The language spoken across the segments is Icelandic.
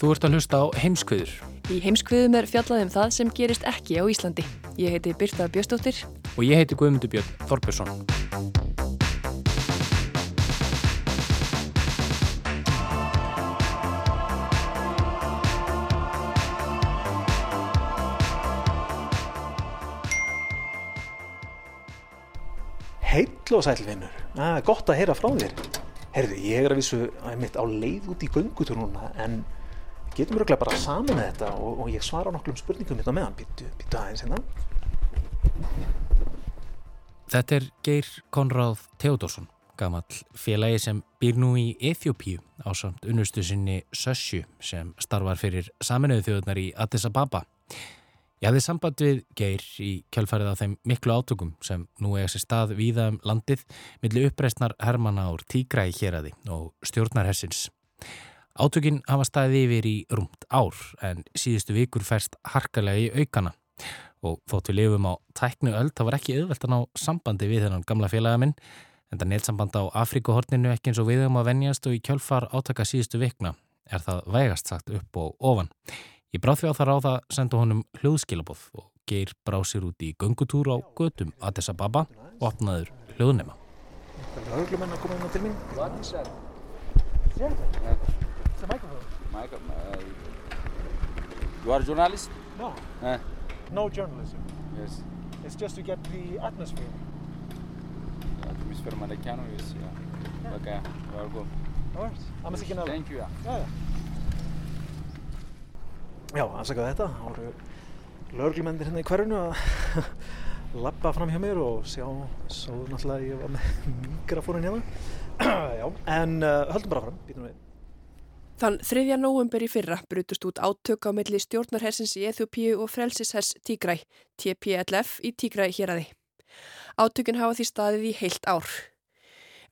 Þú ert að hlusta á heimskviður Í heimskviðum er fjallað um það sem gerist ekki á Íslandi. Ég heiti Birta Bjöstóttir. og ég heiti Guðmundur Björn Þorbjörnsson. Heill og sælvinnur, ah, gott að heyra frá þér. Herðu, ég er að vísu mitt á leið út í göngutur núna en getum við bara saman með þetta og, og ég svara nokkrum spurningum hérna meðan. Býttu, býttu aðeins hérna. Þetta er Geir Konráð Theodorsson, gamall félagi sem býr nú í Eþjópíu á samt unnustu sinni Sössju sem starfar fyrir saminuðu þjóðunar í Addis Ababa. Ég hafði samband við Geir í kjálfarið á þeim miklu átökum sem nú eiga sér stað víða um landið millir uppreistnar Hermanna úr Tígræi héræði og stjórnarhersins. Átökin hafa staðið yfir í rúmt ár en síðustu vikur færst harkalega í aukana og þótt við lifum á tæknu öll þá var ekki auðvelt að ná sambandi við þennan gamla félaga minn en það netsamband á Afrikuhorninu ekki eins og við um að venjast og í kjálfar átaka síðustu vikna er það vægast sagt upp og ofan. Ég bráð því á það ráða sendu honum hljóðskilabóð og geir bráð sér út í göngutúr á götum Addis Ababa og opnaður hljóðnema. Það er höglumenn að koma inn til mín. Yeah. It's a microphone. Michael, uh, you are a journalist? No, Uh, no journalism. yes. It's just to get the atmosphere. Atmosfär Maracano, yes, yeah. Okay, welcome. All right. I'm a second Thank you, yeah. Já, já. Já, afsaka þetta. Það voru lögreglumennir hérna í hverjunu að lappa fram hjá mér og sjá svo náttúrulega ég var með mikrofónin hérna. Já, en uh, höldum bara fram, býtum við. Þann 3. nóvember í fyrra brutust út átök á milli stjórnarhersins í Eþjópíu og frelsishers Tígræ, TPLF í Tígræ héræði. Átökin hafa því staðið í heilt ár.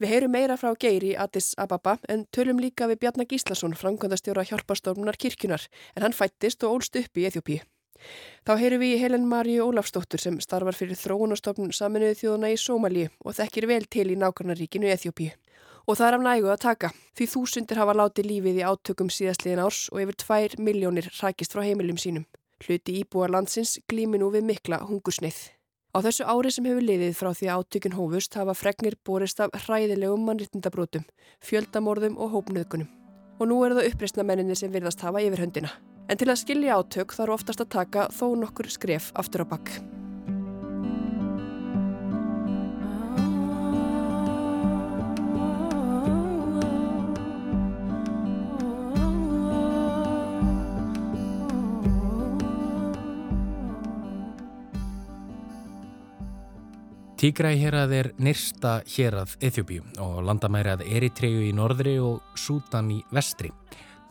Við heyrum meira frá Geiri Addis Ababa en tölum líka við Bjarnar Gíslason, framkvæmdastjóra hjálpastofnunar kirkjunar, en hann fættist og ólst upp í Eþjópíu. Þá heyrum við Helen Maríu Ólafsdóttur sem starfar fyrir þróunastofnun saminuðu þjóðuna í Sómalíu og þekkir vel til í nákvæmnaríkinu Eþjópíu. Og það er af nægu að taka, því þúsundir hafa látið lífið í átökum síðastliðin árs og yfir tvær miljónir rækist frá heimilum sínum. Hluti íbúar landsins glými nú við mikla hungursneið. Á þessu ári sem hefur liðið frá því átökun hófust hafa fregnir borist af hræðilegum mannrittindabrótum, fjöldamorðum og hópnöðgunum. Og nú eru það uppreysna menninni sem virðast hafa yfir höndina. En til að skilja átök þarf oftast að taka þó nokkur skref aftur á bakk. Tígræ hérað er nyrsta hérað Eþjópíu og landamærað Eritregu í norðri og Sútan í vestri.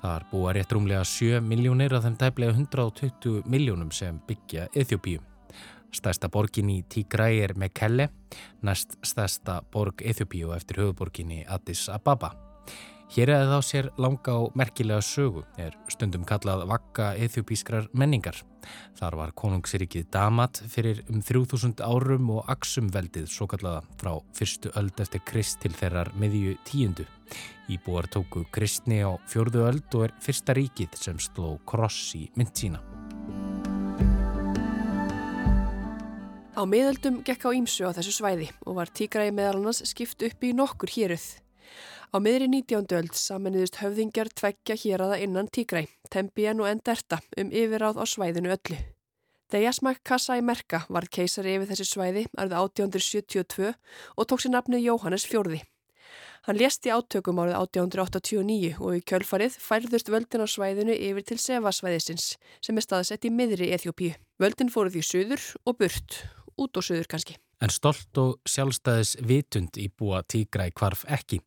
Þar búa rétt rúmlega 7 miljónir af þeim tæplega 120 miljónum sem byggja Eþjópíu. Stærsta borgin í Tígræ er Mekelle, næst stærsta borg Eþjópíu eftir höfuborginni Addis Ababa. Hér eða þá sér langa og merkilega sögu er stundum kallað vakka eþjópískrar menningar. Þar var konungsrikið Damat fyrir um 3000 árum og Aksumveldið svo kallaða frá fyrstu öld eftir krist til þeirrar miðju tíundu. Íbúar tóku kristni á fjörðu öld og er fyrsta ríkið sem sló kross í mynd sína. Á miðöldum gekk á ímsu á þessu svæði og var tígræði meðal annars skipt upp í nokkur héruð. Á miðri 19. öld samanniðust höfðingjar tveggja héraða innan tígræ, Tembian og Enderta um yfirráð á svæðinu öllu. Deyasmak Kassai Merka varð keisari yfir þessi svæði árið 1872 og tók sér nafnið Jóhannes Fjörði. Hann lést í átökum árið 1889 og í kjölfarið færðust völdin á svæðinu yfir til Sevasvæðisins sem er staðsett í miðri Eþjópíu. Völdin fóruð í söður og burt, út og söður kannski. En stolt og sjálfstæðis vitund í búa Tígræ kvarf ekki.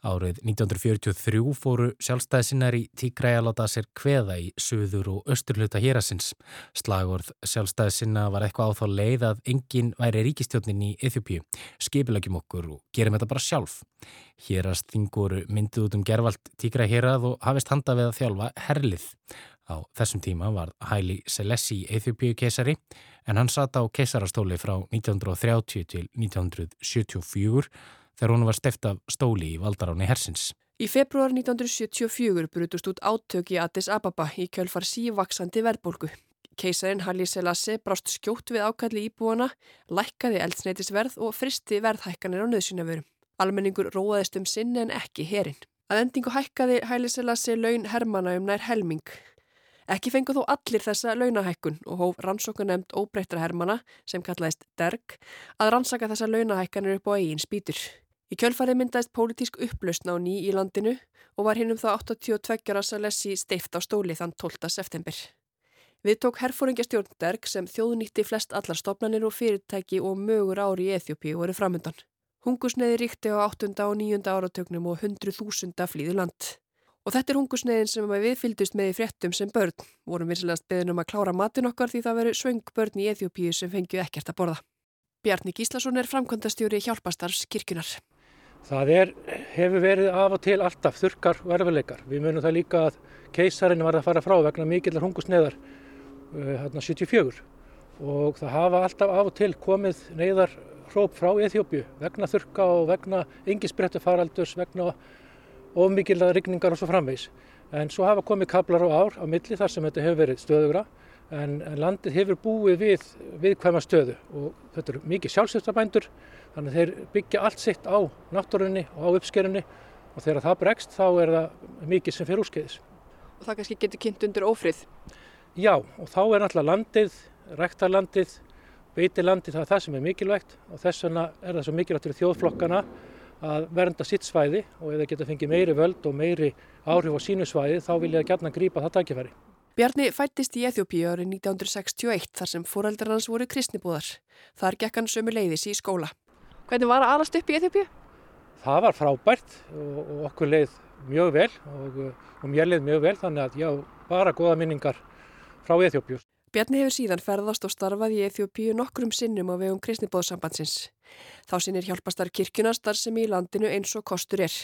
Árið 1943 fóru sjálfstæðisinnar í Tígræ að láta sér kveða í söður og östurluta hérasins. Slagorð sjálfstæðisinna var eitthvað á þá leið að enginn væri ríkistjónin í Eþjópíu. Skipilagjum okkur og gerum þetta bara sjálf. Hérast þingur myndið út um gervalt Tígræ hérað og hafist handa við að þjálfa herlið. Á þessum tíma var Haile Selassie Eþjópíu keisari en hann sata á keisarastóli frá 1930 til 1974 þegar hún var steft af stóli í valdaráni hersins. Í februar 1974 brutust út átök í Addis Ababa í kjölfar sívaksandi verðbólgu. Keisarin Haile Selassie brást skjótt við ákalli íbúana, lækkaði eldsneitisverð og fristi verðhækkanir á nöðsynavörum. Almenningur róaðist um sinn en ekki herin. Að endingu hækkaði Haile Selassie laun Hermanna um nær helming. Ekki fengu þó allir þessa launahækkun og hóf rannsókunemnd óbreyttra hermana sem kallaðist DERG að rannsaka þessa launahækkanir upp á eigin spýtur. Í kjölfarið myndaðist pólitísk upplausna á ný í landinu og var hinn um það 82 ára Salessi steift á stóli þann 12. september. Við tók herfóringjastjórn DERG sem þjóðnýtti flest allar stopnarnir og fyrirtæki og mögur ári í Eþjópi voru framöndan. Hungusneiði ríkti á 8. og 9. áratögnum og 100.000 flýðu land. Og þetta er hungusneiðin sem við fylgdust með í fréttum sem börn. Vorum vinsilegast beðin um að klára matin okkar því það veru svöng börn í Eþjópíu sem fengju ekkert að borða. Bjarni Gíslason er framkvæmdastjóri hjálpastarfs kirkunar. Það er, hefur verið af og til alltaf þurkar og erfileikar. Við munum það líka að keisarinn var að fara frá vegna mikillar hungusneiðar hérna 74 og það hafa alltaf af og til komið neyðar hróp frá Eþjópíu vegna þurka og vegna yngisbrettu faraldurs, vegna of mikilvæg rigningar og svo framvegs. En svo hafa komið kablar á ár á milli þar sem þetta hefur verið stöðugra en, en landið hefur búið við viðkvæma stöðu og þetta eru mikið sjálfsöftabændur þannig að þeir byggja allt sitt á náttúrunni og á uppskerunni og þegar það bregst þá er það mikið sem fyrir úrskeiðis. Og það kannski getur kynnt undir ófrið? Já og þá er náttúrulega landið, rektarlandið, beitilandið það er það sem er mikilvægt og þess vegna er það svo mikilvægt fyrir þjóðflokkana að vernda sitt svæði og ef það geta fengið meiri völd og meiri áhrif á sínu svæði þá vil ég að gætna grípa það tækifæri. Bjarni fættist í Eþjópíu árið 1961 þar sem fóreldrar hans voru kristnibúðar. Þar gekk hann sömu leiðis í skóla. Hvernig var að alast upp í Eþjópíu? Það var frábært og, og okkur leið mjög vel og, og mér leið mjög vel þannig að já, bara goða minningar frá Eþjópíu. Bjarni hefur síðan ferðast og starfað í Eþjópíu nokkrum sinnum á vegum kristnibóðsambandsins. Þá sinnir hjálpastar kirkjunastar sem í landinu eins og kostur er.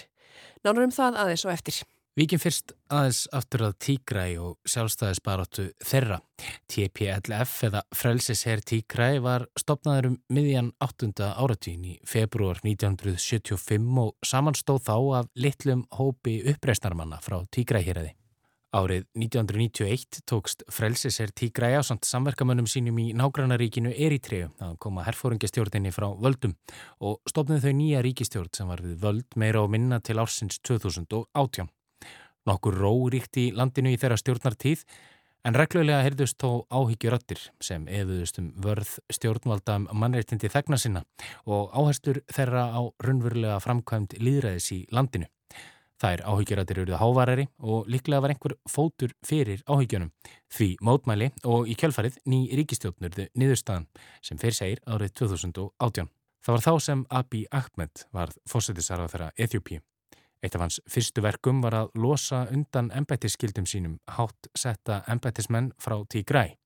Nánar um það aðeins og eftir. Víkin fyrst aðeins aftur að Tígræ og sjálfstæðisbaróttu þeirra. TPLF eða Frelsisherr Tígræ var stopnaður um miðjan 8. áratvín í februar 1975 og samanstóð þá af litlum hópi uppreisnarmanna frá Tígræhýraði. Árið 1991 tókst Frelsiser Tígræja samt samverkamönnum sínum í nágrannaríkinu Eritreu að koma herfóringastjórninni frá völdum og stopnið þau nýja ríkistjórn sem var við völd meira og minna til ársins 2018. Nokkur ró ríkt í landinu í þeirra stjórnartíð en reglulega heyrðust þó áhyggjurattir sem efuðust um vörð stjórnvalda um mannreitindi þegna sinna og áherstur þeirra á raunverulega framkvæmt líðræðis í landinu. Það er áhyggjurættir eruð hávarari og líklega var einhver fótur fyrir áhyggjunum. Því mótmæli og í kjölfarið ný ríkistjóknurðu niðurstaðan sem fyrir segir árið 2018. Það var þá sem Abiy Ahmed var fósættisarað þeirra Eþjópi. Eitt af hans fyrstu verkum var að losa undan embættisskildum sínum hátt setta embættismenn frá Tigray.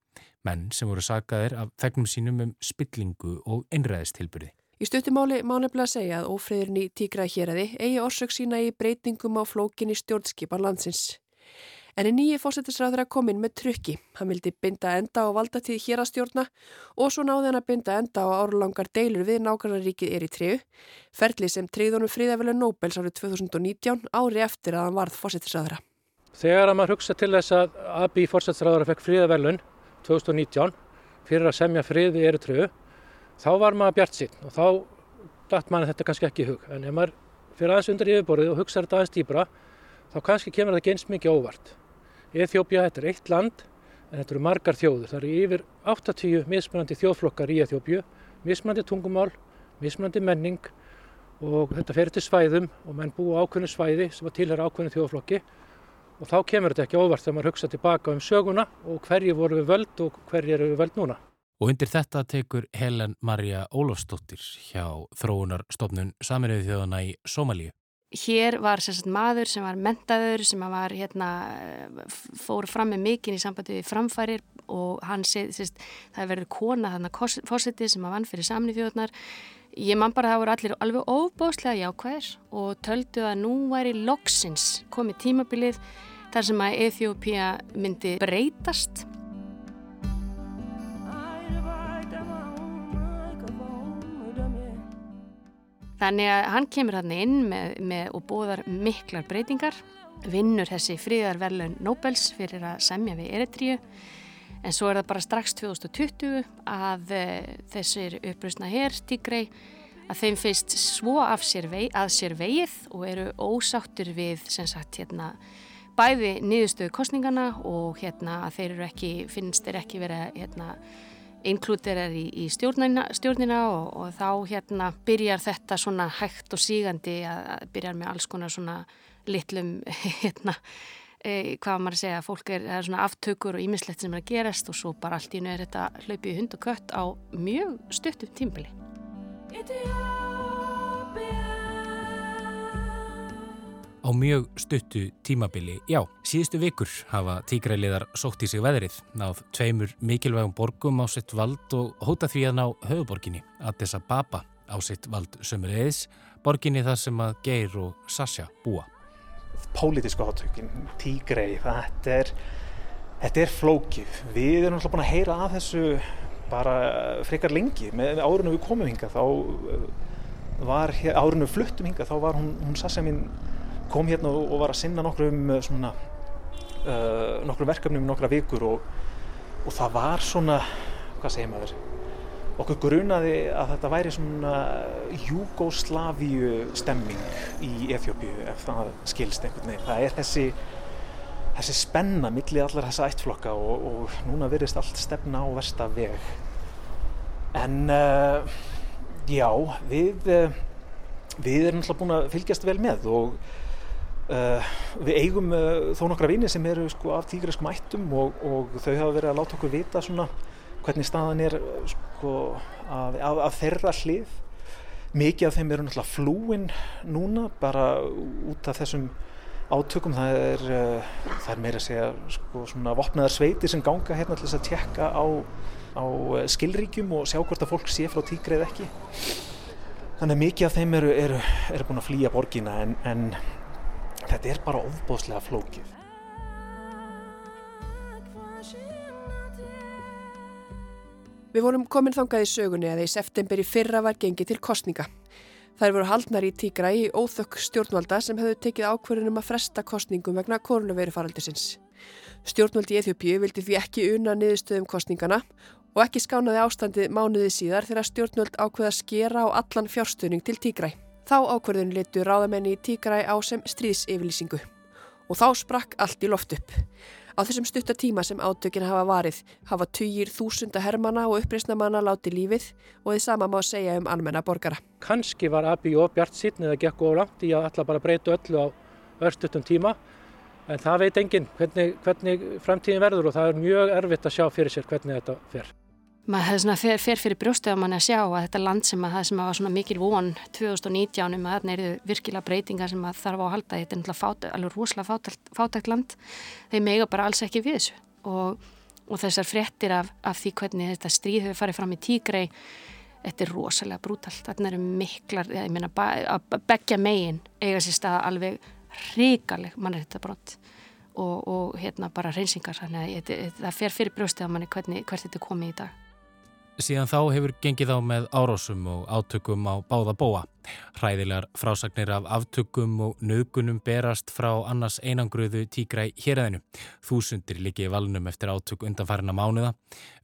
Menn sem voru sagaðir af þegnum sínum um spillingu og einræðistilbyrði. Í stuttumáli má nefnilega segja að ófriðurinn í tígra héræði eigi orsök sína í breytingum á flókinni stjórnskipan landsins. En í nýji fósettisræður að komin með trykki. Hann vildi binda enda á valdatíð hérastjórna og svo náði hann að binda enda á árlangar deilur við nákvæmlaríkið er í triu, ferli sem triðunum fríðavelu Nobels árið 2019 ári eftir að hann varð fósettisræðura. Þegar að maður hugsa til þess að AB fósettisræðura fekk fríðavelun 2019 fyrir að semja friði er í triu, þá var maður bjart sín og þá dætt maður þetta kannski ekki í hug. En ef maður fyrir aðeins undir yfirborðið og hugsa þetta aðeins dýbra, þá kannski kemur þetta eins mikið óvart. Eþjópia, þetta er eitt land en þetta eru margar þjóður. Það eru yfir 80 mismunandi þjóðflokkar í Eþjópju, mismunandi tungumál, mismunandi menning og þetta fer til svæðum og menn búa ákveðinu svæði sem að tilhera ákveðinu þjóðflokki og þá kemur þetta ekki óvart þegar maður hugsa tilbaka um söguna og hverju voru við völd og hverju eru við völd núna. Og undir þetta tekur Helen Marja Ólafsdóttir hjá þróunarstofnun Saminuði þjóðana í Somalíu. Hér var sagt, maður sem var mentaður, sem var, hérna, fór fram með mikinn í sambandi við framfærir og hann sé, sést, það verður kona þannig fórsetið sem að vann fyrir Saminuði þjóðanar. Ég man bara að það voru allir alveg óbóslega jákvæðir og töldu að nú væri loksins komið tímabilið þar sem að Eþjópia myndi breytast Þannig að hann kemur hann inn með, með og bóðar miklar breytingar, vinnur þessi fríðarverlun Nobels fyrir að semja við Eritríu en svo er það bara strax 2020 að uh, þessir uppröðsna hér, Tigrei, að þeim feist svo sér vei, að sér veið og eru ósáttur við sagt, hérna, bæði niðurstöðu kostningana og hérna, þeir ekki, finnst þeir ekki verið hérna, inklúterar í, í stjórnina, stjórnina og, og þá hérna byrjar þetta svona hægt og sígandi að, byrjar með alls konar svona litlum hérna e, hvað maður segja, fólk er, er svona aftökur og ímislegt sem er að gerast og svo bara allt í nöður þetta hlaupið hund og kött á mjög stuttum tímbili á mjög stuttu tímabili. Já, síðustu vikur hafa tígræliðar sótt í sig veðrið, náð tveimur mikilvægum borgum á sitt vald og hóta því að ná höfuborginni, Addis Ababa á sitt vald sömur eðis, borginni þar sem að Geir og Sasha búa. Pólitísku átökin, tígræi, þetta er, þetta er flókið. Við erum alltaf búin að heyra af þessu bara frekar lengi. Með árunum við komum hinga, þá var, árunum við fluttum hinga, þá var hún, hún Sasha mín kom hérna og var að sinna nokkrum, eh, svona, uh, nokkrum verkefnum í nokkra vikur og, og það var svona, hvað segir maður, okkur grunaði að þetta væri svona Júgóslavíu stemming í Eþjópiu ef það skilst einhvern veginn. Það er þessi, þessi spenna millir allar þessa ættflokka og, og núna verðist allt stefna á versta veg. En uh, já, við, uh, við erum alltaf búin að fylgjast vel með og Uh, við eigum uh, þó nokkra vini sem eru sko, af tígriskum ættum og, og þau hafa verið að láta okkur vita svona, hvernig staðan er sko, af, af, af þeirra hlið. Mikið af þeim eru náttúrulega flúin núna bara út af þessum átökum. Það er, uh, það er meira að segja sko, svona vopnaðar sveiti sem ganga hérna til þess að tjekka á, á skilríkjum og sjá hvort að fólk sé frá tígrið ekki. Þannig að mikið af þeim eru, eru, eru búin að flýja borgina en, en þetta er bara ofbóðslega flókið. Við vorum komin þangað í sögunni að í september í fyrra var gengið til kostninga. Þær voru haldnar í tígra í óþökk stjórnvalda sem hefðu tekið ákverðunum að fresta kostningum vegna koronavirufaraldisins. Stjórnvaldi í Eþjópíu vildi því ekki unna niðurstöðum kostningana og ekki skánaði ástandið mánuði síðar þegar stjórnvald ákveða skera á allan fjárstöðning til tígræ. Þá ákverðun letu ráðamenni í tígræ á sem stríðsyfirlýsingu og þá sprakk allt í loft upp. Á þessum stuttatíma sem átökin hafa varið hafa týjir þúsunda hermana og uppreysnamanna láti lífið og þið sama má segja um almenna borgara. Kanski var Abi og Bjart sýtn eða gekk of langt í að alla bara breyta öllu á örstuttum tíma en það veit enginn hvernig, hvernig framtíðin verður og það er mjög erfitt að sjá fyrir sér hvernig þetta fer maður fer, fer fyrir brjóstu að mann að sjá að þetta land sem að það sem að var svona mikil von 2019 um að þarna eru virkilega breytingar sem að þarf á að halda. Þetta er náttúrulega fát, alveg rosalega fátækt, fátækt land. Þeir mega bara alls ekki við þessu. Og, og þessar frettir af, af því hvernig þetta stríð hefur farið fram í tígrei þetta er rosalega brútalt. Þarna eru miklar, ég meina að begja megin eiga sér stað alveg ríkaleg mann þetta brott og, og hérna bara reynsingar þannig að það fer fyrir brjóstu að manni hvernig, hvert þetta komið í dag Síðan þá hefur gengið á með árásum og átökum á báða bóa. Hræðilegar frásagnir af aftökum og nögunum berast frá annars einangruðu tígræ héræðinu. Þúsundir líki í valnum eftir átök undanfærina mánuða.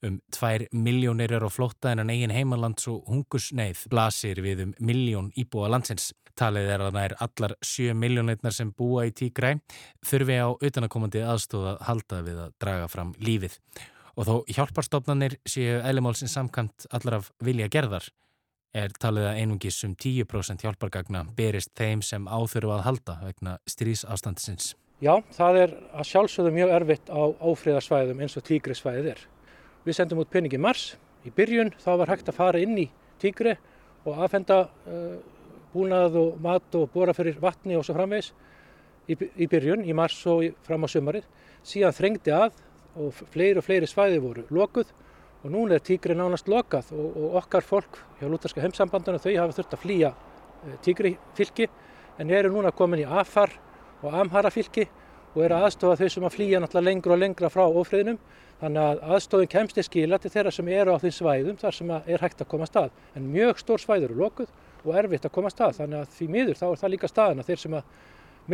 Um tvær miljónir er á flótta en að eigin heimalands og hungusneið blasir við um miljón íbúa landsins. Talið er að nær allar 7 miljónleitnar sem búa í Tigray þurfi á utanakomandi aðstóða halda við að draga fram lífið. Og þó hjálparstofnanir séu eðlumálsins samkant allar af vilja gerðar er talið að einungis um 10% hjálpargagna berist þeim sem áþurfa að halda vegna stríðsástandsins. Já, það er að sjálfsögðu mjög erfitt á áfriðarsvæðum eins og tígri svæðið er. Við sendum út peningi mars. Í byrjun þá var hægt að fara inn í tígri og aðfenda uh, búnað og mat og bóra fyrir vatni og svo framvegs í, í byrjun, í mars og fram á sömarið. Síðan þrengdi að og fleiri og fleiri svæði voru lokuð og núna er tígri nánast lokað og, og okkar fólk hjá Lútarska heimsambanduna þau hafa þurft að flýja eh, tígri fylki en eru núna komin í Afar og Amhara fylki og eru aðstofa þau sem að flýja náttúrulega lengra og lengra frá ofriðnum þannig að aðstofin kemst í skila til þeirra sem eru á því svæðum þar sem er hægt að koma stað en mjög stór svæður eru lokuð og erfitt að koma stað þannig að því miður þá er það líka staðina þeir sem að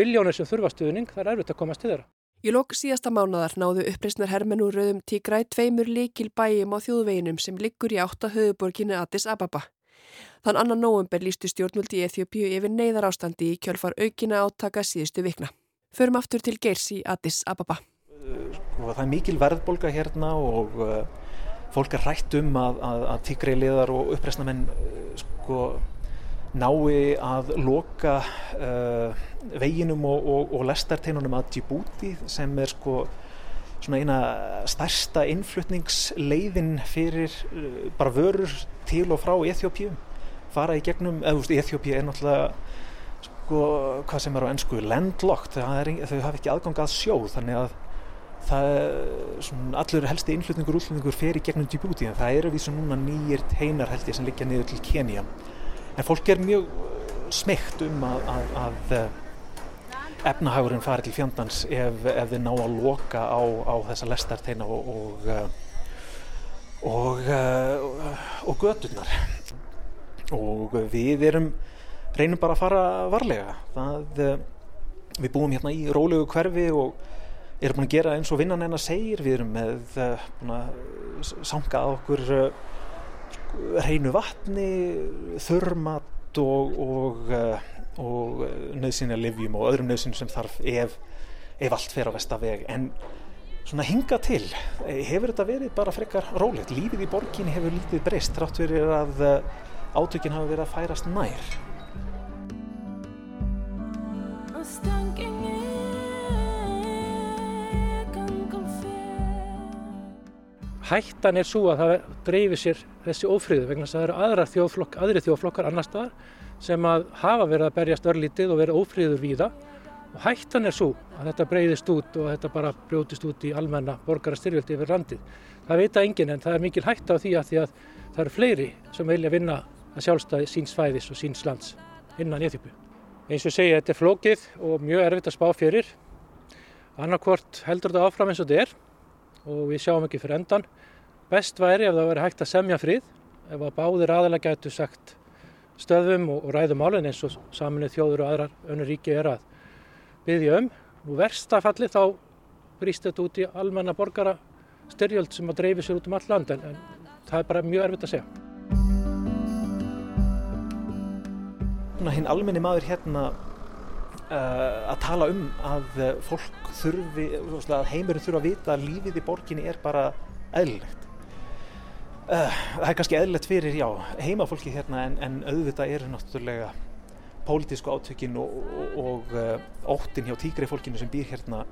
miljónir sem þurfa stuðning það er erfitt að komast til þeirra. Í lók síðasta mánadar náðu uppreysnar hermenn úr rauðum tígræ tveimur líkil bæjum á þjóðveginum sem liggur í átta höfuborginu Addis Ababa. Þann annan nóvember lístu stjórnvöldi í Eþjópiu yfir neyðar ástandi í kjölfar aukina átaka síðustu vikna. Förum aftur til Geirs í Addis Ababa. Sko, það er mikil verðbolga hérna og uh, fólk er hrætt um að, að, að tígræliðar og uppreysnamenn uh, sko nái að loka uh, veginum og, og, og lestarteinunum að Djibouti sem er sko svona eina stærsta innflutningsleiðin fyrir uh, bara vörur til og frá Eþjópíu fara í gegnum, eða þú veist Eþjópíu er náttúrulega sko hvað sem er á ennsku landlocked, er, þau hafa ekki aðgang að sjó þannig að það, svona, allur helsti innflutningur og útflutningur fer í gegnum Djibouti en það eru því sem núna nýjir teinar held ég sem liggja niður til Kenya en fólk er mjög smygt um að, að, að eh, efnahagurinn fari til fjandans ef, ef þið ná að loka á, á þessa lestarteina og og, eh, og, eh, og gödurnar og við erum reynum bara að fara varlega. Það, við búum hérna í rólegu hverfi og erum búin að gera eins og vinnan en að segir. Við erum með búin að sanga okkur hreinu vatni, þurrmat og, og, eh, og nöðsynja livjum og öðrum nöðsynjum sem þarf ef, ef allt fer á vestaveg en svona hinga til hefur þetta verið bara frekar rólegt? Lífið í borginni hefur lítið breyst trátt verið að eh, átökinn hafi verið að færast nær hættan er svo að það dreifir sér þessi ófríðu vegna þess að það eru þjóðflokk, aðri þjóðflokkar annar staðar sem að hafa verið að berjast örlítið og verið ófríður víða og hættan er svo að þetta breyðist út og þetta bara brjótist út í almenna borgarastyrfjöldi yfir landið. Það veit að enginn en það er mikil hætta á því að, því að það eru fleiri sem vilja vinna að sjálfstæði síns fæðis og síns lands innan Eþjópu. Eins og segja þetta er flókið og mjög erfitt að spá fyrir. Annarkvort heldur þetta áfram eins og þetta er og við sjáum ekki fyrir endan. Best væri ef það væri hægt að semja frið, ef að báðir aðalega gætu sagt stöðum og, og ræðum álinn eins og saminuð þjóður og aðrar önnur ríki er að byggja um. Og verstafalli þá brýst þetta út í almenna borgara styrjöld sem að dreifi sér út um all land en, en það er bara mjög erfitt að segja. Hinn almenni maður hérna að tala um að uh, fólk þurfi, að heimurinn þurfa að vita að lífið í borginni er bara eðlilegt. Uh, það er kannski eðlilegt fyrir, já, heimafólki hérna en, en auðvitað eru náttúrulega pólitísku átökin og, og, og óttin hjá tíkri fólkinu sem býr hérna,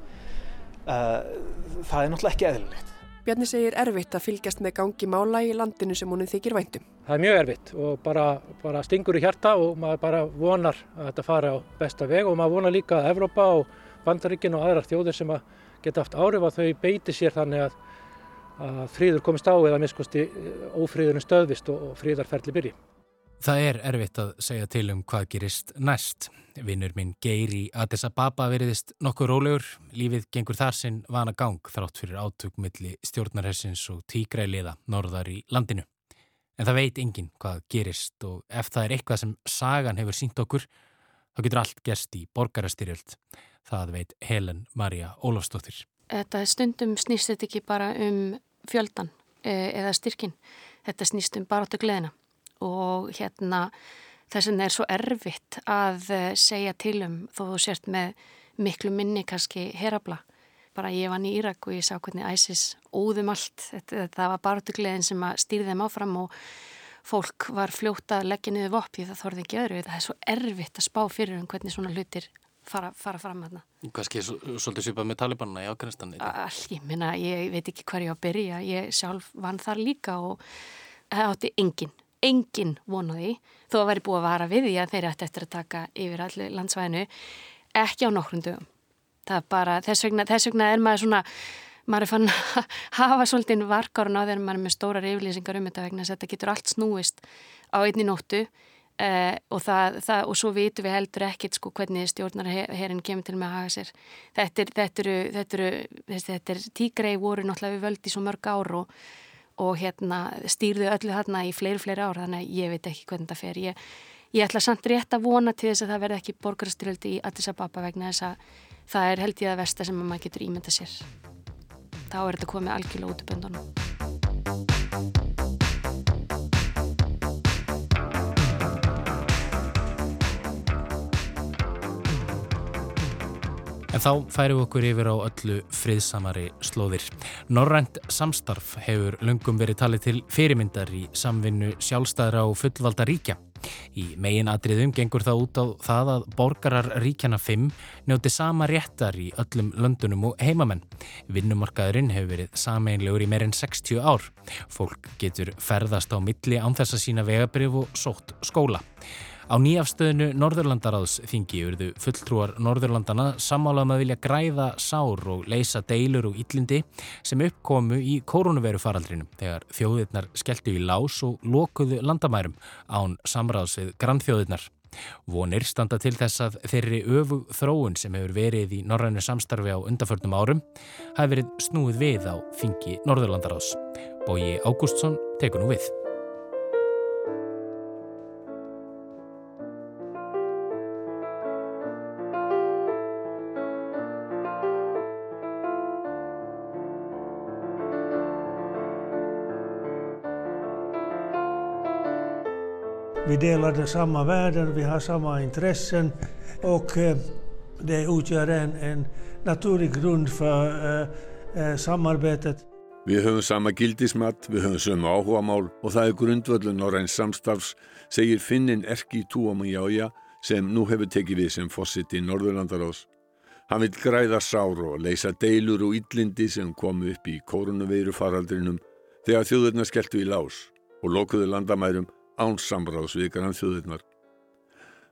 það er náttúrulega ekki eðlilegt. Bjarni segir erfitt að fylgjast með gangi mála í landinu sem honum þykir væntum. Það er mjög erfitt og bara, bara stingur í hjarta og maður bara vonar að þetta fari á besta veg og maður vonar líka að Evrópa og Bandaríkin og aðrar þjóðir sem að geta haft árif að þau beiti sér þannig að, að fríður komist á eða miskusti ófríðurinn stöðvist og, og fríðarferðli byrji. Það er erfitt að segja til um hvað gerist næst. Vinnur minn Geir í Addis Ababa veriðist nokkuð rólegur. Lífið gengur þar sinn vana gang þrátt fyrir átugmilli stjórnarhersins og tígræliða norðar í landinu. En það veit enginn hvað gerist og ef það er eitthvað sem sagan hefur sínt okkur, þá getur allt gerst í borgarastyrjöld. Það veit Helen Maria Ólafsdóttir. Þetta stundum snýst þetta ekki bara um fjöldan eh, eða styrkin. Þetta snýst um baráttu gleðina og hérna þess vegna er svo erfitt að eh, segja til um þó þú sért með miklu minni kannski herabla. Bara ég vann í Írak og ég sá hvernig ISIS óðum allt. Þetta, það var barndugleðin sem að stýrði þeim áfram og fólk var fljóta að leggja niður voppi það þorði ekki öðru. Það er svo erfitt að spá fyrir um hvernig svona hlutir fara, fara fram að það. Kanski svolítið svipað með talibanna í Afganistan? All, ég minna, ég veit ekki hver ég á að byrja. Ég sjálf vann þar líka og það átti enginn engin vonaði þó að væri búið að vara við því að þeir ætti eftir að taka yfir allir landsvæðinu ekki á nokkrum dögum. Það er bara, þess vegna, þess vegna er maður svona maður er fann að hafa svolítið varkarun á þegar maður er með stórar yfirlýsingar um þetta vegna þess að þetta getur allt snúist á einni nóttu eh, og, það, það, og svo vitum við heldur ekkit sko hvernig stjórnar herin kemur til með að hafa sér. Þetta er, þetta eru, þetta eru, þetta er tígrei voru náttúrulega við völdi svo mörg ár og, og hérna stýrðu öllu þarna í fleiri, fleiri ár þannig að ég veit ekki hvernig það fer. Ég, ég ætla samt rétt að vona til þess að það verði ekki borgarstyrjaldi í Addis Ababa vegna þess að það er held ég að versta sem maður getur ímynda sér. Þá er þetta komið algjörlega út í böndunum En þá færum við okkur yfir á öllu friðsamari slóðir. Norrænt samstarf hefur lungum verið talið til fyrirmyndar í samvinnu sjálfstæðra og fullvalda ríkja. Í megin atriðum gengur það út á það að borgarar ríkjana 5 njóti sama réttar í öllum löndunum og heimamenn. Vinnumarkaðurinn hefur verið sameinlegur í meirinn 60 ár. Fólk getur ferðast á milli án þess að sína vegabrif og sótt skóla. Á nýjafstöðinu Norðurlandaráðs þingi urðu fulltrúar Norðurlandana sammálað með um að vilja græða sár og leysa deilur og yllindi sem uppkomu í koronaviru faraldrinum þegar þjóðirnar skelltu í lás og lokuðu landamærum án samráðs við grannþjóðirnar. Vonir standa til þess að þeirri öfu þróun sem hefur verið í norrænu samstarfi á undarförnum árum hafi verið snúið við á þingi Norðurlandaráðs. Bóji Ágústsson tekur nú við. Vi delar samma värden, vi har samma intressen och eh, det utgör en, en naturlig grund för uh, uh, samarbetet. Við höfum sama gildismat, við höfum sömu áhugamál og það er grundvöldun á reyns samstafs, segir Finnin Erki Túamajája sem nú hefur tekið við sem fósitt í Norðurlandarás. Hann vil græða sár og leysa deilur og yllindi sem komu upp í koronaveiru faraldrinum þegar þjóðurna skelltu í lás og lokuðu landamærum ánsamráðs við grannþjóðirnar.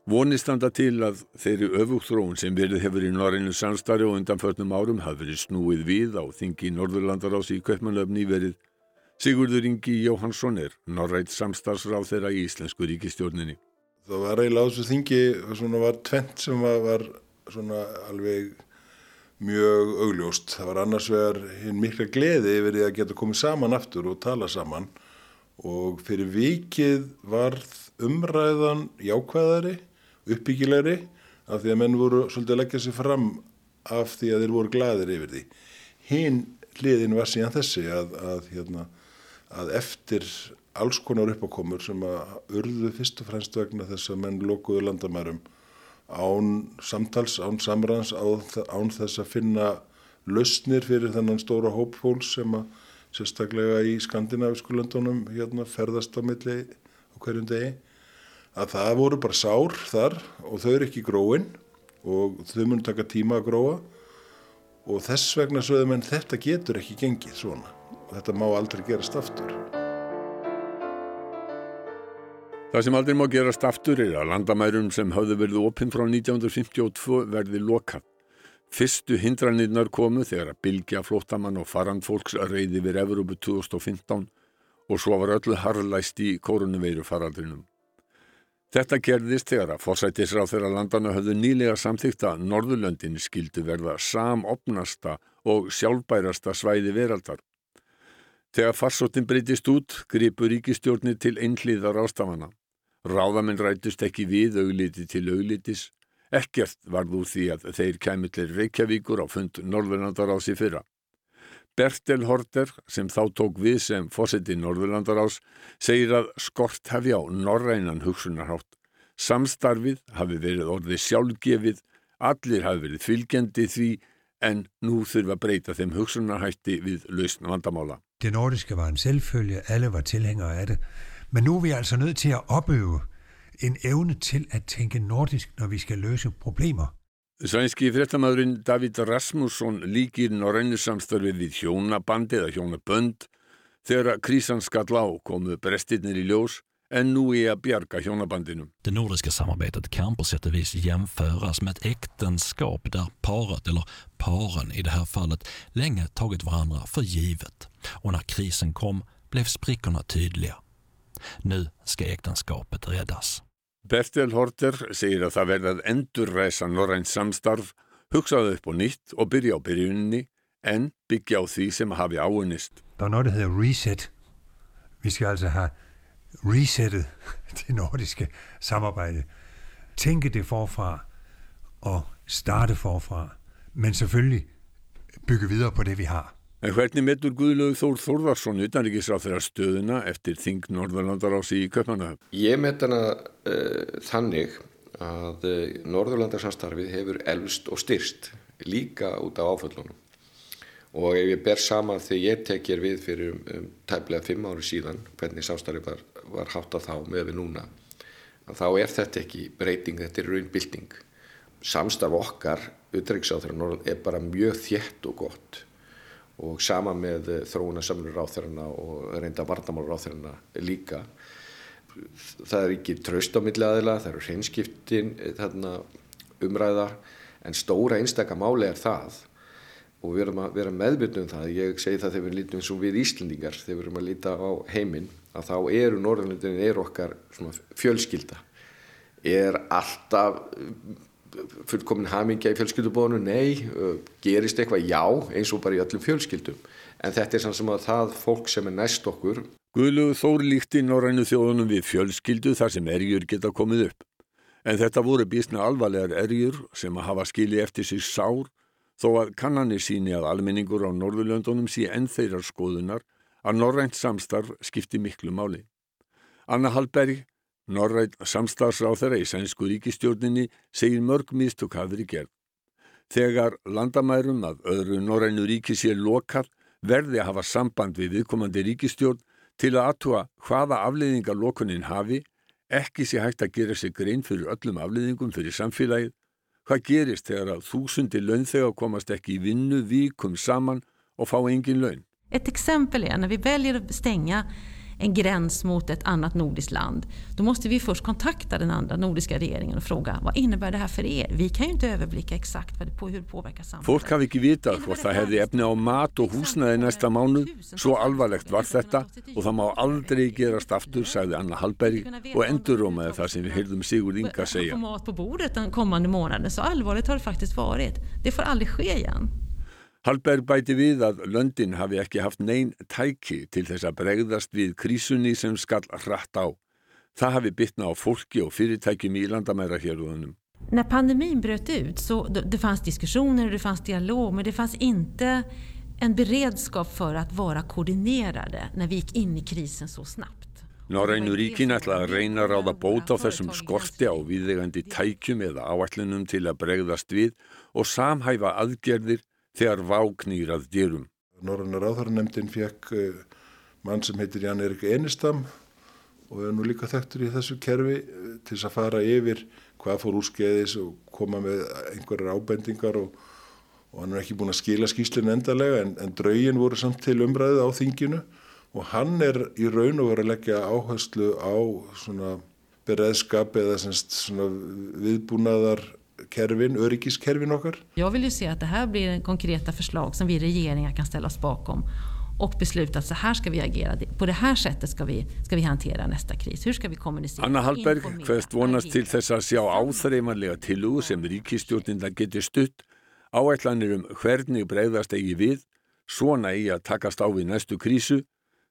Vonist standa til að þeirri öfugþróun sem verið hefur í norinu samstarri og undanförnum árum hafi verið snúið við á þingi Norðurlandarás í Kaupmannöfni verið. Sigurður Ingi Jóhansson er norrætt samstarfsráð þeirra í Íslensku ríkistjórninni. Það var eiginlega á þessu þingi, svona var tvent sem var svona alveg mjög augljóst. Það var annars vegar hinn mikla gleði yfir því að geta komið saman aftur og tala saman og fyrir vikið varð umræðan jákvæðari, uppbyggilegri af því að menn voru svolítið að leggja sér fram af því að þeir voru gladir yfir því. Hinn hliðin var síðan þessi að, að, hérna, að eftir alls konar uppákomur sem að urðu fyrst og fremst vegna þess að menn lokuðu landamærum án samtals, án samræðans, án þess að finna lausnir fyrir þennan stóra hópfól sem að sérstaklega í skandinavisku löndunum hérna, ferðast á milli á hverjum degi að það voru bara sár þar og þau eru ekki gróin og þau mun taka tíma að gróa og þess vegna sögðum en þetta getur ekki gengið svona og þetta má aldrei gerast aftur. Það sem aldrei má gerast aftur er að landamærum sem hafðu verið opinn frá 1952 verði lokað. Fyrstu hindranirnar komu þegar að bylgja flóttamann og farandfólks reyði við Evrópu 2015 og svo var öllu harlæst í koronaveiru faraldrinum. Þetta gerðist þegar að fórsættisráð þeirra landana höfðu nýlega samþýgt að Norðurlöndin skildu verða samopnasta og sjálfbærasta svæði veraldar. Þegar farsóttin breytist út, gripur ríkistjórnir til einhliðar ástafana. Ráðamenn rætust ekki við augliti til auglitis Ekkert varð úr því að þeir kæmi til Reykjavíkur á fund Norðurlandarás í fyrra. Bertel Horter, sem þá tók við sem fósetti Norðurlandarás, segir að skort hefja á norrænan hugsunarhátt Samstarfið hafi verið orðið sjálfgefið, allir hafi verið fylgjandi því en nu þurfa að breyta þeim hugsunarhætti við lausn vandamála. Det nordiske var en selvfølge, alle var tilhængere af det, men nu er vi altså nødt til at opøve en evne til at tænke nordisk, når vi skal løse problemer. Sænski fréttamaðurinn David Rasmusson líkir norrænu samstarfið við hjónabandi eða hjónabönd þegar krísan skall á komu brestirnir í ljós en nu är att bjarga hjónabandinu. Det nordiska samarbetet kan på sätt och vis jämföras med ett äktenskap där paret, eller paren i det här fallet, länge tagit varandra för givet. Och när krisen kom blev sprickorna tydliga. Nu ska äktenskapet räddas. Bertil Horter segir að það verði að endurræsa norrænt samstarf, hugsaðu upp á nýtt og byrja á byrjunni en byggja á því sem hafi áunist. Það er noget, der hedder reset. Við skal altså hafa resettet det nordiske samarbejde. Tænke det forfra og starte forfra, men selvfølgelig bygge videre på det, vi har. En hvernig metur Guðlaug Þór Þórðarsson utanrikiðsráð þeirra stöðuna eftir Þing Norðurlandarási í Köpmanahöf? Ég met hana uh, þannig að uh, Norðurlandarsamstarfið hefur elvst og styrst líka út af áföllunum. Og ef ég ber saman þegar ég tekjir við fyrir um, um tæplega fimm ári síðan hvernig samstarfið var, var hátt á þá með við núna þá er þetta ekki breyting, þetta er raunbilding samstarf okkar utryggisáþurinn er bara mjög þjætt og gott og sama með þróunarsamlur ráþurina og reynda varnamál ráþurina líka. Það er ekki traust á milli aðila, það eru hreinskiptin þarna umræða en stóra einstakka máli er það og við erum að vera meðbyrnu um það, ég segi það þegar við lítum eins og við Íslandingar, þegar við erum að líta á heiminn, að þá eru Norðurlundin er okkar fjölskylda er alltaf fullkomin hamingja í fjölskyldubónu, nei. Gerist eitthvað? Já, eins og bara í öllum fjölskyldum, en þetta er samt sem að það fólk sem er næst okkur. Guðlugu Þór líkti norrænu þjóðunum við fjölskyldu þar sem erjur geta komið upp. En þetta voru bísna alvarlegar erjur sem að hafa skili eftir sig sár þó að kannanir síni að almenningur á Norðurlöndunum sé enn þeirrar skoðunar að norrænt samstarf skipti miklu máli. Anna Hallberg, norrænt samstarfsráþara í sænsku ríkistjórninni, segir mörg mistök hafi verið gerð. Þegar landamærum að öðru norrænu ríki sé lokað verði að hafa samband við viðkomandi ríkistjórn til að atua hvaða afleiðingar lokunin hafi, ekki sé hægt að gera sig grein fyrir öllum afleiðingum fyrir samfélagið Hvað gerist þegar að þúsundi launþega komast ekki í vinnu vikum saman och få ingen lön? Ett exempel är när vi väljer att stänga en gräns mot ett annat nordiskt land, då måste vi först kontakta den andra nordiska regeringen och fråga vad innebär det här för er? Vi kan ju inte överblicka exakt vad det på, hur det påverkar samhället. Fólk hafi ekki vitað hvort það hefði efni á mat og húsnaði næsta mánuð, svo alvarlegt var þetta og það má aldrei gerast aftur, sagði Anna Hallberg og endurómaði það sem við heyrðum Sigurd Inga segja. Mat på bordet den kommande månaden, så allvarligt har det faktiskt varit. Det får aldrig ske igen. Hallberg bæti við að löndin hafi ekki haft neyn tæki til þess að bregðast við krísunni sem skall hratt á. Það hafi bytna á fólki og fyrirtækjum í landamæra hérðunum. När pandemin bröt ut så det fanns diskussioner och det fanns dialog men det fanns inte en beredskap för att vara koordinerade när vi gick in i krisen så snabbt. Norrænu ríkin ætla að reyna að ráða bót á þessum skorti á viðegandi tækjum eða áætlunum til að bregðast við og samhæfa aðgerðir þegar váknýr að dyrum. Norræna ráðhæranemdin fekk uh, mann sem heitir Jan Erik Enistam og er nú líka þekktur í þessu kerfi uh, til þess að fara yfir hvað fór úrskeiðis og koma með einhverjar ábendingar og, og hann er ekki búin að skila skýslinu endalega en, en draugin voru samt til umræðu á þinginu og hann er í raun og verið að leggja áherslu á svona bereðskap eða svona viðbúnaðar kervin, öryggiskervin okkar. Jag vill ju se att det här blir konkreta förslag som vi regeringar kan ställa oss bakom och besluta att så här ska vi agera. På det här sättet ska vi, ska vi hantera nästa kris. Hur ska vi kommunicera? Anna Hallberg hverst vonast til þess að sjá áþreifanlega tilugu sem ríkistjórninda getur stutt áætlanir um hvernig bregðast eigi við, svona eigi að takast á við næstu krísu,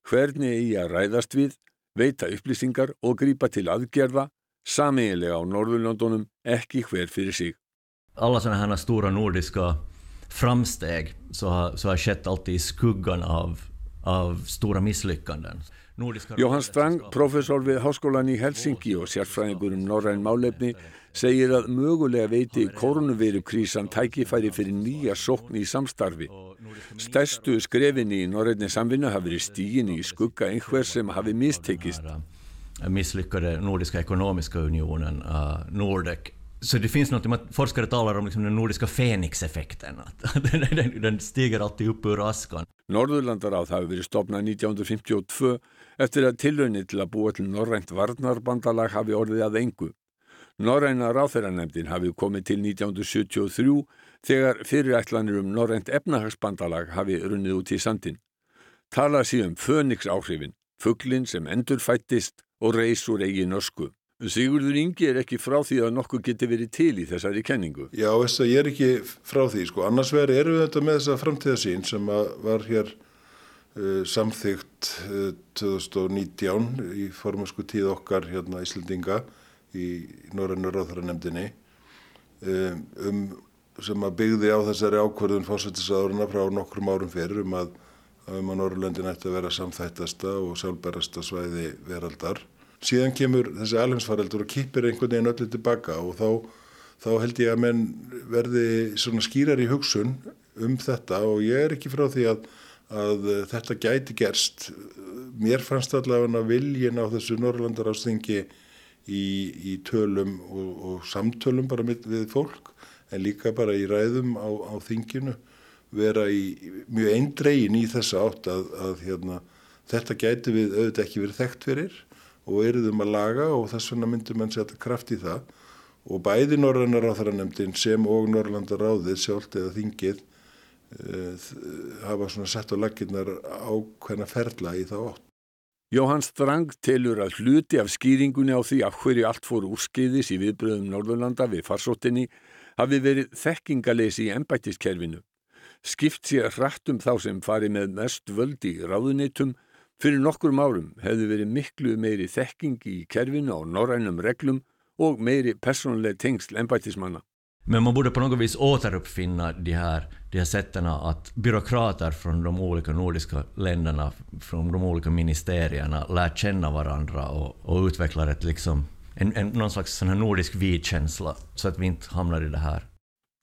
hvernig eigi að ræðast við, veita upplýsingar og grípa til aðgerða sameiginlega á Norðurlöndunum, ekki hver fyrir sig. Alla sådana här stora nordiska framsteg så har, så har skett alltid i skuggan av, av stora misslyckanden. Jóhann Strang, professor við Háskólan í Helsingi og sérfræðingur um norræn málefni, segir að mögulega veiti koronavirukrísan tækifæri fyrir nýja sókn í samstarfi. Stærstu skrefinni í norrænni samvinnu hafi verið stígin i skugga einhver som hafi mistekist. Misslyckade Nordiska ekonomiska unionen, uh, Nordec. Så det finns något, forskare talar om liksom den nordiska Fenix-effekten, att den, den stiger alltid upp ur askan. Norðurlandaráð hafi verið stopnað 1952 eftir að tilraunni til að búa til norrænt varnarbandalag hafi orðið að engu. Norræna ráþæranemdin hafi komið til 1973 þegar fyrirætlanir um norrænt efnahagsbandalag hafi runnið út í sandin. Talað síðan um Fönix áhrifin, fugglin sem endurfættist og reys úr eigin ösku. Sigurður Ingi er ekki frá því að nokkuð geti verið til í þessari kenningu. Já, veist að ég er ekki frá því, sko. Annars verður erum við þetta með þessa framtíðasín sem var hér uh, samþygt uh, 2019 í formasku tíð okkar hérna Íslandinga í Norrannur Ráþaranemdini um, um, sem að byggði á þessari ákvörðun fórsættisáðurina frá nokkrum árum fyrir um að, um að Norrlöndin ætti að vera samþættasta og sjálfbærasta svæði veraldar síðan kemur þessi alheimsfaraldur og kýpir einhvern veginn öllu tilbaka og þá, þá held ég að menn verði svona skýrar í hugsun um þetta og ég er ekki frá því að, að þetta gæti gerst. Mér fannst allavega viljin á þessu Norrlandarásþingi í, í tölum og, og samtölum bara við fólk en líka bara í ræðum á, á þinginu vera í mjög eindregin í þessa átt að, að hérna, þetta gæti við auðvitað ekki verið þekkt fyrir og eruðum að laga og þess vegna myndum mann setja kraft í það og bæði Norrannar áþaranemdin sem og Norrlandar ráðið sjálft eða þingið uh, hafa svona sett á laginnar ákveðna ferla í það ótt. Jóhann Strang telur að hluti af skýringunni á því af hverju allt fór úrskeiðis í viðbröðum Norðurlanda við farsóttinni hafi verið þekkingalesi í ennbættiskerfinu. Skipt sér hrætt um þá sem fari með mest völdi í ráðunitum Fyrir nokkurum árum hefði verið miklu meiri þekking i kervinu á norrænum reglum och meiri personlig tengsl embættismanna. Men man borde på något vis återuppfinna de här, de här sätten att byråkrater från de olika nordiska länderna, från de olika ministerierna, lär känna varandra och, och utvecklar ett liksom, en, en, någon slags sån här nordisk vi-känsla så att vi inte hamnar i det här.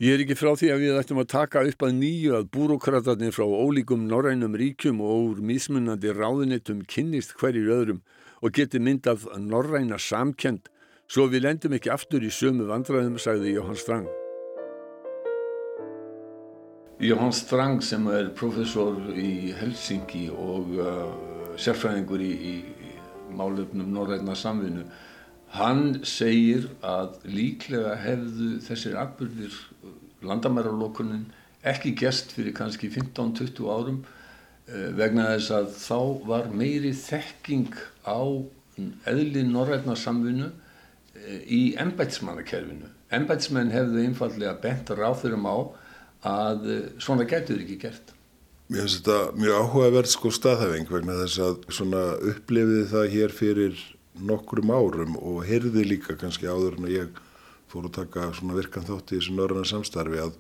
Ég er ekki frá því að við ættum að taka upp að nýju að búrókratarnir frá ólíkum norrænum ríkjum og úr mismunandi ráðunitum kynnist hverjir öðrum og geti myndað norræna samkend svo við lendum ekki aftur í sömu vandræðum, sagði Jóhann Strang. Jóhann Strang sem er professor í Helsingi og uh, sérfræðingur í, í, málefnum norræna samvinnu Hann segir að líklega hefðu þessir atbyrðir landamæralokunin ekki gest fyrir kannski 15-20 árum eh, vegna þess að þá var meiri þekking á eðli norrætna samvinnu eh, í ennbætsmannakerfinu. Ennbætsmenn hefðu einfallega bent ráþurum á að eh, svona getur ekki gert. Mér finnst þetta mjög áhugaverð sko staðhæfing vegna þess að svona upplifiði það hér fyrir nokkrum árum og heyrði líka kannski áður en ég fór að taka svona virkan þátt í þessu norðan samstarfi að,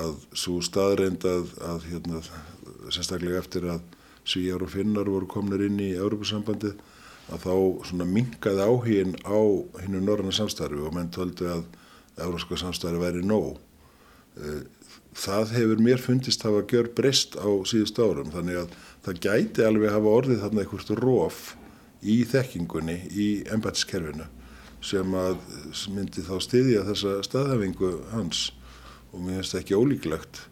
að svo staðreind að, að hérna, sérstaklega eftir að Svíjar og Finnar voru komnir inn í Európa-sambandið að þá svona mingaði áhín á hinnu norðan samstarfi og menn töldu að európska samstarfi væri nóg. E, það hefur mér fundist hafa gjör breyst á síðust árum þannig að það gæti alveg hafa orðið þarna einhvert róf í þekkingunni í embætiskerfinu sem að myndi þá styðja þessa staðhafingu hans. Og mér finnst það ekki ólíklegt.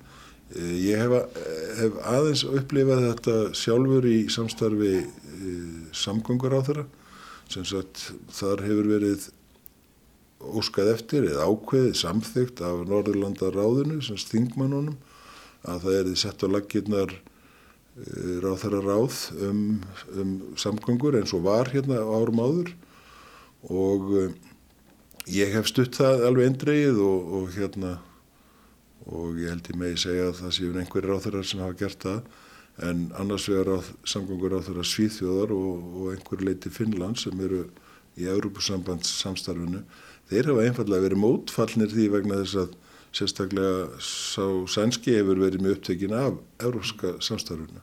Eh, ég hef, hef aðeins upplifað þetta sjálfur í samstarfi eh, samgöngur á þeirra sem sagt þar hefur verið óskað eftir eða ákveðið samþygt af Norðurlandaráðinu sem stingmannunum að það er því sett á laggirnar eh, ráð þeirra ráð um, um samgöngur eins og var hérna árum áður og uh, ég hef stutt það alveg endreið og, og hérna og ég held ég megi segja að það séu einhverjir áþurar sem hafa gert það. En annars vegar á samgangur áþurar Svíþjóðar og, og einhver leiti Finnland sem eru í Európusambands samstarfinu þeir hafa einfallega verið mótfallnir því vegna þess að sérstaklega sá sænski hefur verið mjög upptekin af európska samstarfinu.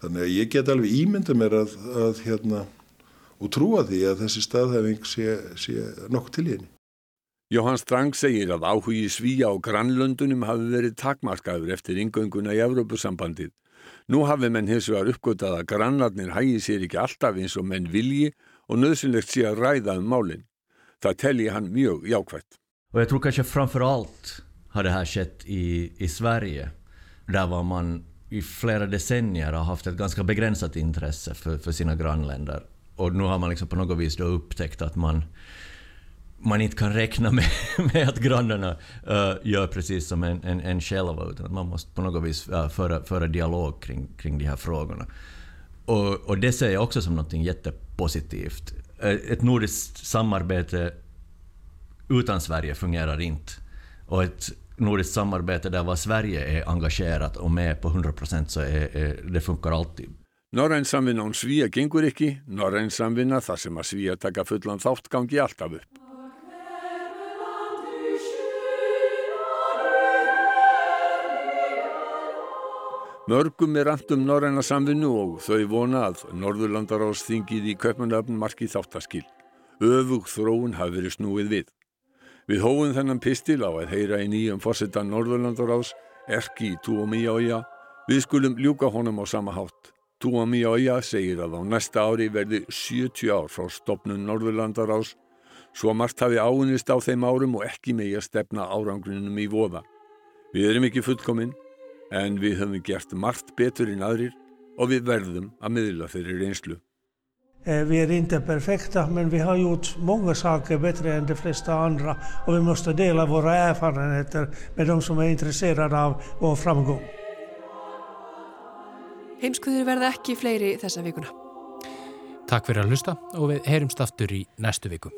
Þannig að ég get alveg ímynda mér að, að hérna, og trúa því að þessi staðhæfing sé, sé nokkuð til í henni. Jóhann Strang segir að áhugi svíja á grannlöndunum hafi verið takmarkaður eftir ingönguna í Evrópusambandið. Nú hafi menn hins vegar uppgötað að grannarnir hægi sér ekki alltaf eins og menn vilji och nödvändigt sé att rädda um málinn. Það telji han mjög jákvægt. Och jag tror kanske framförallt har det här skett i, i Sverige. Där var man i flera decennier har haft ett ganska begränsat intresse för, för sina grannländer. Och nu har man liksom på något vis då upptäckt att man, man inte kan räkna med, med att grannarna uh, gör precis som en, en, en själva, utan att man måste på något vis uh, föra, föra dialog kring, kring de här frågorna. Och, och det ser jag också som något jättepositivt. Eh, ett nordiskt samarbete utan Sverige fungerar inte. Och ett nordiskt samarbete där var Sverige är engagerat och med på 100 procent så är, är, det funkar alltid. Norræn samvinna án svíja gengur ekki, norræn samvinna þar sem að svíja taka fullan þátt gangi alltaf upp. Mörgum er andum norræna samvinnu og þau vona að Norðurlandaráðsþingið í Köpmanöfn marki þáttaskil. Öfug þróun hafi verið snúið við. Við hófum þennan pistil á að heyra í nýjum fórsetan Norðurlandaráðs, Erki Tuomíója. Við skulum ljúka honum á sama hátt. Tuomíója segir að á næsta ári verði 70 ár frá stopnun Norðurlandaráðs. Svo margt hafi áunist á þeim árum og ekki megi að stefna árangrinum í voða. Við erum ekki fullkominn en við höfum gert margt betur en aðrir och vi verðum að miðla þeirri reynslu. Eh, vi är inte perfekta men vi har gjort många saker bättre än de flesta andra och vi måste dela våra erfarenheter med de som är intresserade av vår framgång. Heimskuður verða ekki fleiri þessa vikuna. Takk fyrir að hlusta og við heyrumst aftur í næstu viku.